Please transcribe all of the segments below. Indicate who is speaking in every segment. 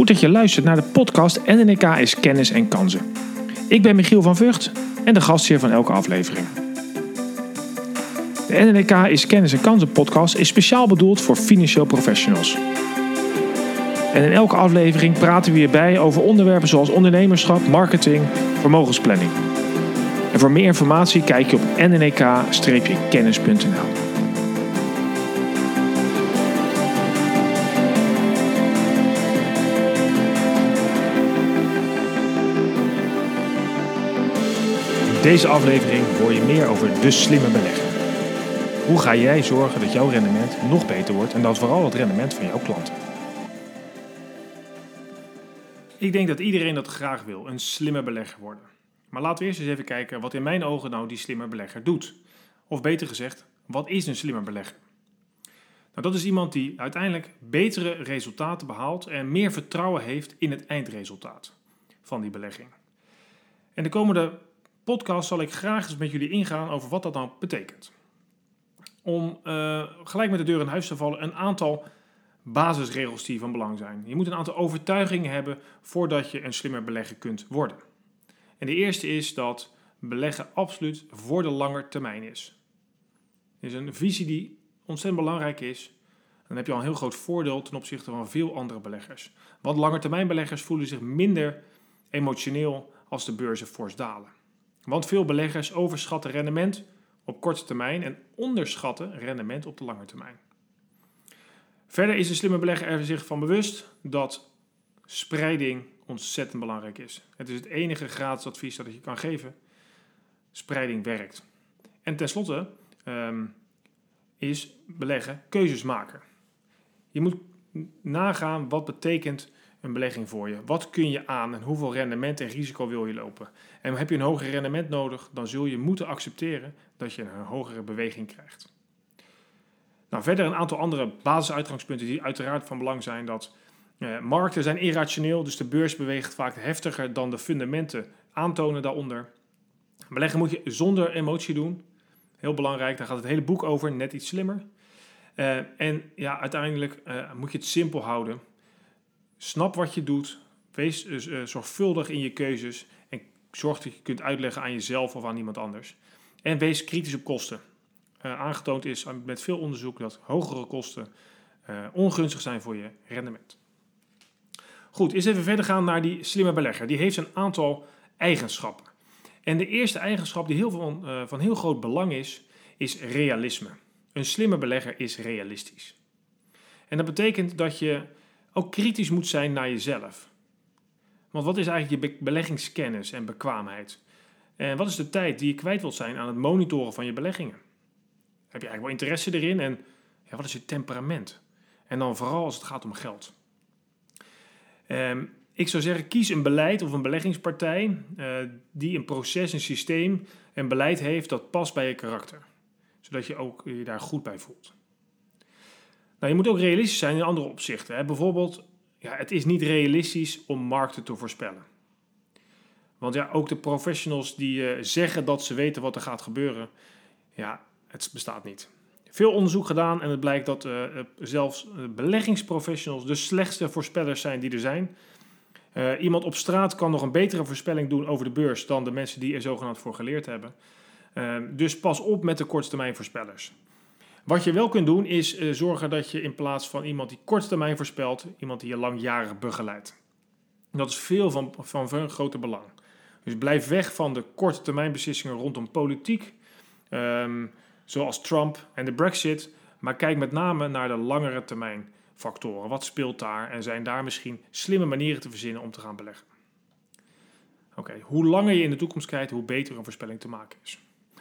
Speaker 1: Goed dat je luistert naar de podcast NNK is Kennis en Kansen. Ik ben Michiel van Vught en de gastheer van elke aflevering. De NNK is Kennis en Kansen podcast is speciaal bedoeld voor financieel professionals. En in elke aflevering praten we hierbij over onderwerpen zoals ondernemerschap, marketing, vermogensplanning. En voor meer informatie kijk je op nnk-kennis.nl. deze aflevering hoor je meer over de slimme belegger. Hoe ga jij zorgen dat jouw rendement nog beter wordt en dat vooral het rendement van jouw klanten? Ik denk dat iedereen dat graag wil, een slimme belegger worden. Maar laten we eerst eens even kijken wat in mijn ogen nou die slimme belegger doet. Of beter gezegd, wat is een slimme belegger? Nou, dat is iemand die uiteindelijk betere resultaten behaalt en meer vertrouwen heeft in het eindresultaat van die belegging. En de komende podcast zal ik graag eens met jullie ingaan over wat dat dan betekent. Om uh, gelijk met de deur in huis te vallen, een aantal basisregels die van belang zijn. Je moet een aantal overtuigingen hebben voordat je een slimmer belegger kunt worden. En de eerste is dat beleggen absoluut voor de lange termijn is. Het is een visie die ontzettend belangrijk is. Dan heb je al een heel groot voordeel ten opzichte van veel andere beleggers. Want langetermijnbeleggers voelen zich minder emotioneel als de beurzen fors dalen. Want veel beleggers overschatten rendement op korte termijn en onderschatten rendement op de lange termijn. Verder is een slimme belegger er zich van bewust dat spreiding ontzettend belangrijk is. Het is het enige gratis advies dat je kan geven. Spreiding werkt. En tenslotte um, is beleggen keuzes maken. Je moet nagaan wat betekent een belegging voor je. Wat kun je aan en hoeveel rendement en risico wil je lopen? En heb je een hoger rendement nodig, dan zul je moeten accepteren dat je een hogere beweging krijgt. Nou, verder een aantal andere basisuitgangspunten die uiteraard van belang zijn. Dat eh, markten zijn irrationeel, dus de beurs beweegt vaak heftiger dan de fundamenten aantonen daaronder. Beleggen moet je zonder emotie doen. Heel belangrijk, daar gaat het hele boek over, net iets slimmer. Uh, en ja, uiteindelijk uh, moet je het simpel houden. Snap wat je doet. Wees uh, zorgvuldig in je keuzes. En zorg dat je kunt uitleggen aan jezelf of aan iemand anders. En wees kritisch op kosten. Uh, aangetoond is met veel onderzoek dat hogere kosten uh, ongunstig zijn voor je rendement. Goed, eens even verder gaan naar die slimme belegger. Die heeft een aantal eigenschappen. En de eerste eigenschap die heel van heel groot belang is, is realisme. Een slimme belegger is realistisch. En dat betekent dat je ook kritisch moet zijn naar jezelf. Want wat is eigenlijk je beleggingskennis en bekwaamheid? En wat is de tijd die je kwijt wilt zijn aan het monitoren van je beleggingen? Heb je eigenlijk wel interesse erin en ja, wat is je temperament? En dan vooral als het gaat om geld. Um, ik zou zeggen, kies een beleid of een beleggingspartij uh, die een proces, een systeem, een beleid heeft dat past bij je karakter. Zodat je ook je daar goed bij voelt. Nou, je moet ook realistisch zijn in andere opzichten. Hè. Bijvoorbeeld, ja, het is niet realistisch om markten te voorspellen. Want ja, ook de professionals die uh, zeggen dat ze weten wat er gaat gebeuren, ja, het bestaat niet. Veel onderzoek gedaan en het blijkt dat uh, zelfs beleggingsprofessionals de slechtste voorspellers zijn die er zijn. Iemand op straat kan nog een betere voorspelling doen over de beurs dan de mensen die er zogenaamd voor geleerd hebben. Dus pas op met de korttermijn voorspellers. Wat je wel kunt doen is uh, zorgen dat je in plaats van iemand die korttermijn voorspelt, iemand die je langjarig begeleidt. Dat is veel van, van, van groter belang. Dus blijf weg van de korte termijn rondom politiek. Um, zoals Trump en de Brexit, maar kijk met name naar de langere termijn factoren. Wat speelt daar en zijn daar misschien slimme manieren te verzinnen om te gaan beleggen? Oké, hoe langer je in de toekomst kijkt, hoe beter een voorspelling te maken is.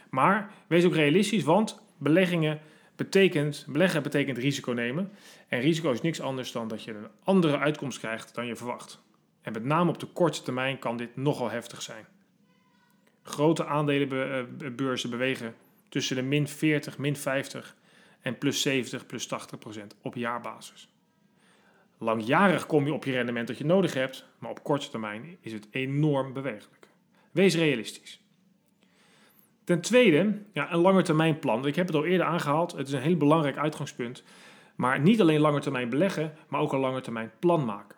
Speaker 1: Maar wees ook realistisch, want beleggingen betekent, beleggen betekent risico nemen. En risico is niks anders dan dat je een andere uitkomst krijgt dan je verwacht. En met name op de korte termijn kan dit nogal heftig zijn. Grote aandelenbeurzen bewegen tussen de min 40, min 50 en plus 70, plus 80 procent op jaarbasis. Langjarig kom je op je rendement dat je nodig hebt, maar op korte termijn is het enorm bewegelijk. Wees realistisch. Ten tweede, ja, een langetermijnplan. Ik heb het al eerder aangehaald, het is een heel belangrijk uitgangspunt. Maar niet alleen langetermijn beleggen, maar ook een langetermijn plan maken.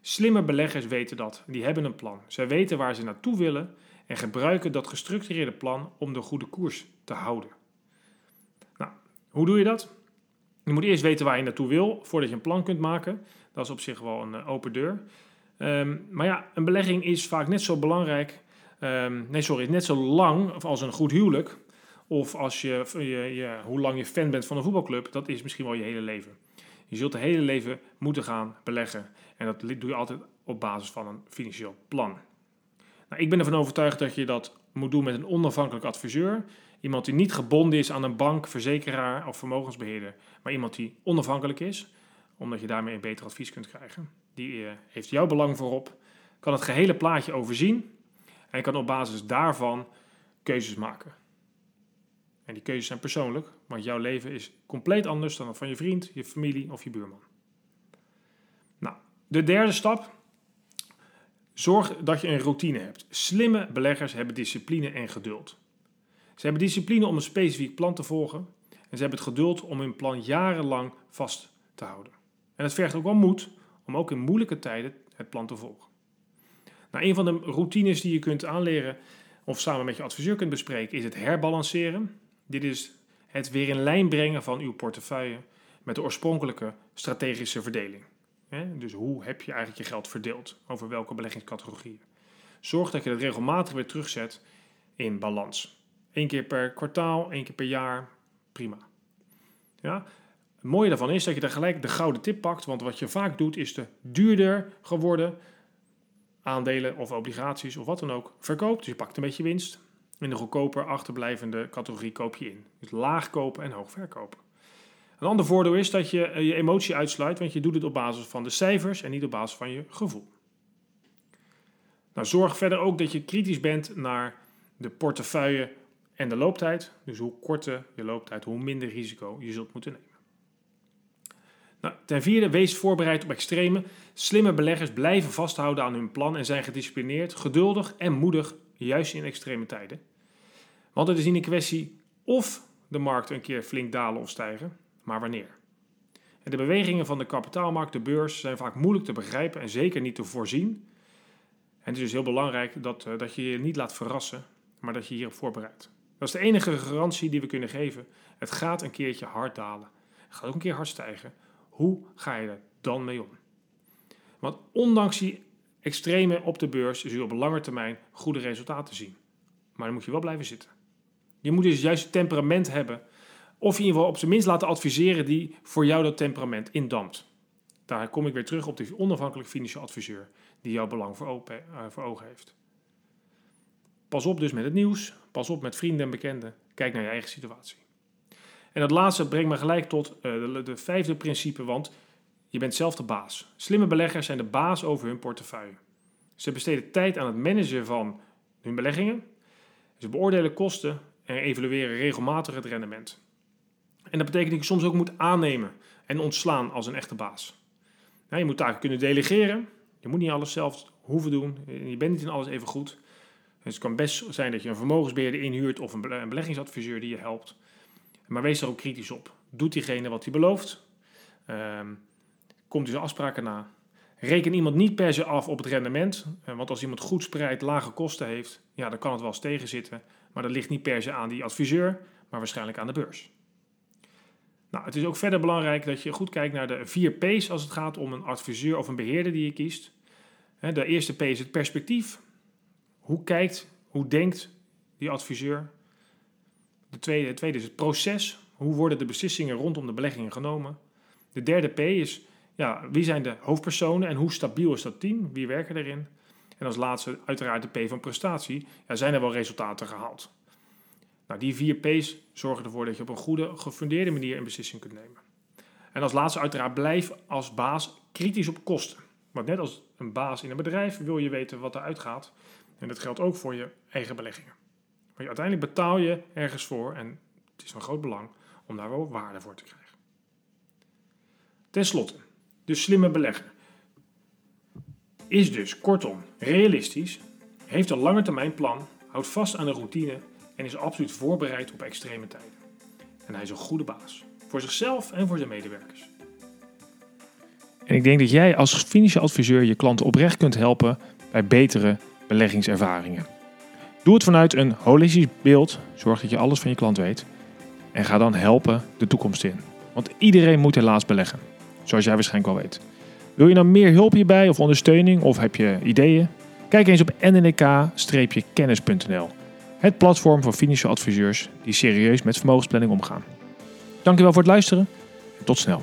Speaker 1: Slimme beleggers weten dat. Die hebben een plan. Zij weten waar ze naartoe willen en gebruiken dat gestructureerde plan om de goede koers te houden. Nou, hoe doe je dat? Je moet eerst weten waar je naartoe wil voordat je een plan kunt maken. Dat is op zich wel een eh, open deur. Ehm, maar ja, een belegging is vaak net zo belangrijk, um, nee sorry, net zo lang als een goed huwelijk. Of als je, je, je, hoe lang je fan bent van een voetbalclub, dat is misschien wel je hele leven. Je zult het hele leven moeten gaan beleggen. En dat doe je altijd op basis van een financieel plan. Nou, ik ben ervan overtuigd dat je dat moet doen met een onafhankelijk adviseur. Iemand die niet gebonden is aan een bank, verzekeraar of vermogensbeheerder. Maar iemand die onafhankelijk is, omdat je daarmee een beter advies kunt krijgen. Die eh, heeft jouw belang voorop, kan het gehele plaatje overzien en kan op basis daarvan keuzes maken. En die keuzes zijn persoonlijk, want jouw leven is compleet anders dan dat van je vriend, je familie of je buurman. Nou, de derde stap. Zorg dat je een routine hebt. Slimme beleggers hebben discipline en geduld. Ze hebben discipline om een specifiek plan te volgen en ze hebben het geduld om hun plan jarenlang vast te houden. En het vergt ook wel moed om ook in moeilijke tijden het plan te volgen. Nou, een van de routines die je kunt aanleren of samen met je adviseur kunt bespreken is het herbalanceren. Dit is het weer in lijn brengen van uw portefeuille met de oorspronkelijke strategische verdeling. Dus hoe heb je eigenlijk je geld verdeeld? Over welke beleggingscategorieën? Zorg dat je dat regelmatig weer terugzet in balans. Eén keer per kwartaal, één keer per jaar, prima. Ja? Het mooie daarvan is dat je daar gelijk de gouden tip pakt, want wat je vaak doet is de duurder geworden aandelen of obligaties of wat dan ook verkoopt. Dus je pakt een beetje winst. In de goedkoper achterblijvende categorie koop je in. Dus laag kopen en hoog verkopen. Een ander voordeel is dat je eh, je emotie uitsluit, want je doet het op basis van de cijfers en niet op basis van je gevoel. Nou, zorg verder ook dat je kritisch bent naar de portefeuille en de looptijd. Dus hoe korter je looptijd, hoe minder risico je zult moeten nemen. Nou, ten vierde, wees voorbereid op extreme. Slimme beleggers blijven vasthouden aan hun plan en zijn gedisciplineerd, geduldig en moedig, juist in extreme tijden. Want het is niet een kwestie of de markt een keer flink dalen of stijgen, maar wanneer. En de bewegingen van de kapitaalmarkt, de beurs, zijn vaak moeilijk te begrijpen en zeker niet te voorzien. En het is dus heel belangrijk dat, uh, dat je je niet laat verrassen, maar dat je hierop voorbereidt. Dat is de enige garantie die we kunnen geven. Het gaat een keertje hard dalen. Het gaat ook een keer hard stijgen. Hoe ga je er dan mee om? Want ondanks die extreme op de beurs zul je op lange termijn goede resultaten zien. Maar dan moet je wel blijven zitten. Je moet dus juist het temperament hebben, of in ieder geval op zijn minst laten adviseren die voor jou dat temperament indampt. Daar kom ik weer terug op de onafhankelijke financieel adviseur die jouw belang voor, uh, voor ogen heeft. Pas op dus met het nieuws, pas op met vrienden en bekenden, kijk naar je eigen situatie. En dat laatste brengt me gelijk tot uh, de, de vijfde principe, want je bent zelf de baas. Slimme beleggers zijn de baas over hun portefeuille. Ze besteden tijd aan het managen van hun beleggingen. Ze beoordelen kosten en evalueren regelmatig het rendement. En dat betekent dat je soms ook moet aannemen en ontslaan als een echte baas. je moet taken kunnen delegeren. Je moet niet alles zelf hoeven doen. Je bent niet in alles even goed. Dus het kan best zijn dat je een vermogensbeheerder inhuurt of een beleggingsadviseur die je helpt. Maar wees er ook kritisch op. Doet diegene wat hij belooft? Um, komt hij zijn afspraken na? Reken iemand niet per se af op het rendement. Eh, want als iemand goed spreidt, lage kosten heeft, ja, dan kan het wel eens tegenzitten. Maar dat ligt niet per se aan die adviseur, maar waarschijnlijk aan de beurs. Nou, het is ook verder belangrijk dat je goed kijkt naar de vier P's als het gaat om een adviseur of een beheerder die je kiest. De eerste P is het perspectief. Hoe kijkt, hoe denkt die adviseur? De tweede, het tweede is het proces. Hoe worden de beslissingen rondom de beleggingen genomen? De derde P is ja, wie zijn de hoofdpersonen en hoe stabiel is dat team? Wie werken erin? En als laatste uiteraard de P van prestatie. Ja, zijn er wel resultaten gehaald? Nou, die vier P's zorgen ervoor dat je op een goede, gefundeerde manier een beslissing kunt nemen. En als laatste uiteraard blijf als baas kritisch op kosten. Want net als een baas in een bedrijf wil je weten wat er uitgaat. En dat geldt ook voor je eigen beleggingen. Maar uiteindelijk betaal je ergens voor en het is van groot belang om daar wel waarde voor te krijgen. Ten slotte, de slimme belegger is dus kortom realistisch, heeft een lange termijn plan, houdt vast aan de routine en is absoluut voorbereid op extreme tijden. En hij is een goede baas, voor zichzelf en voor zijn medewerkers. En ik denk dat jij als financieel adviseur je klanten oprecht kunt helpen bij betere beleggingservaringen. Doe het vanuit een holistisch beeld. Zorg dat je alles van je klant weet. En ga dan helpen de toekomst in. Want iedereen moet helaas beleggen. Zoals jij waarschijnlijk wel weet. Wil je nou meer hulp hierbij of ondersteuning of heb je ideeën? Kijk eens op nnk-kennis.nl. Het platform voor financiële adviseurs die serieus met vermogensplanning omgaan. Dankjewel voor het luisteren en tot snel.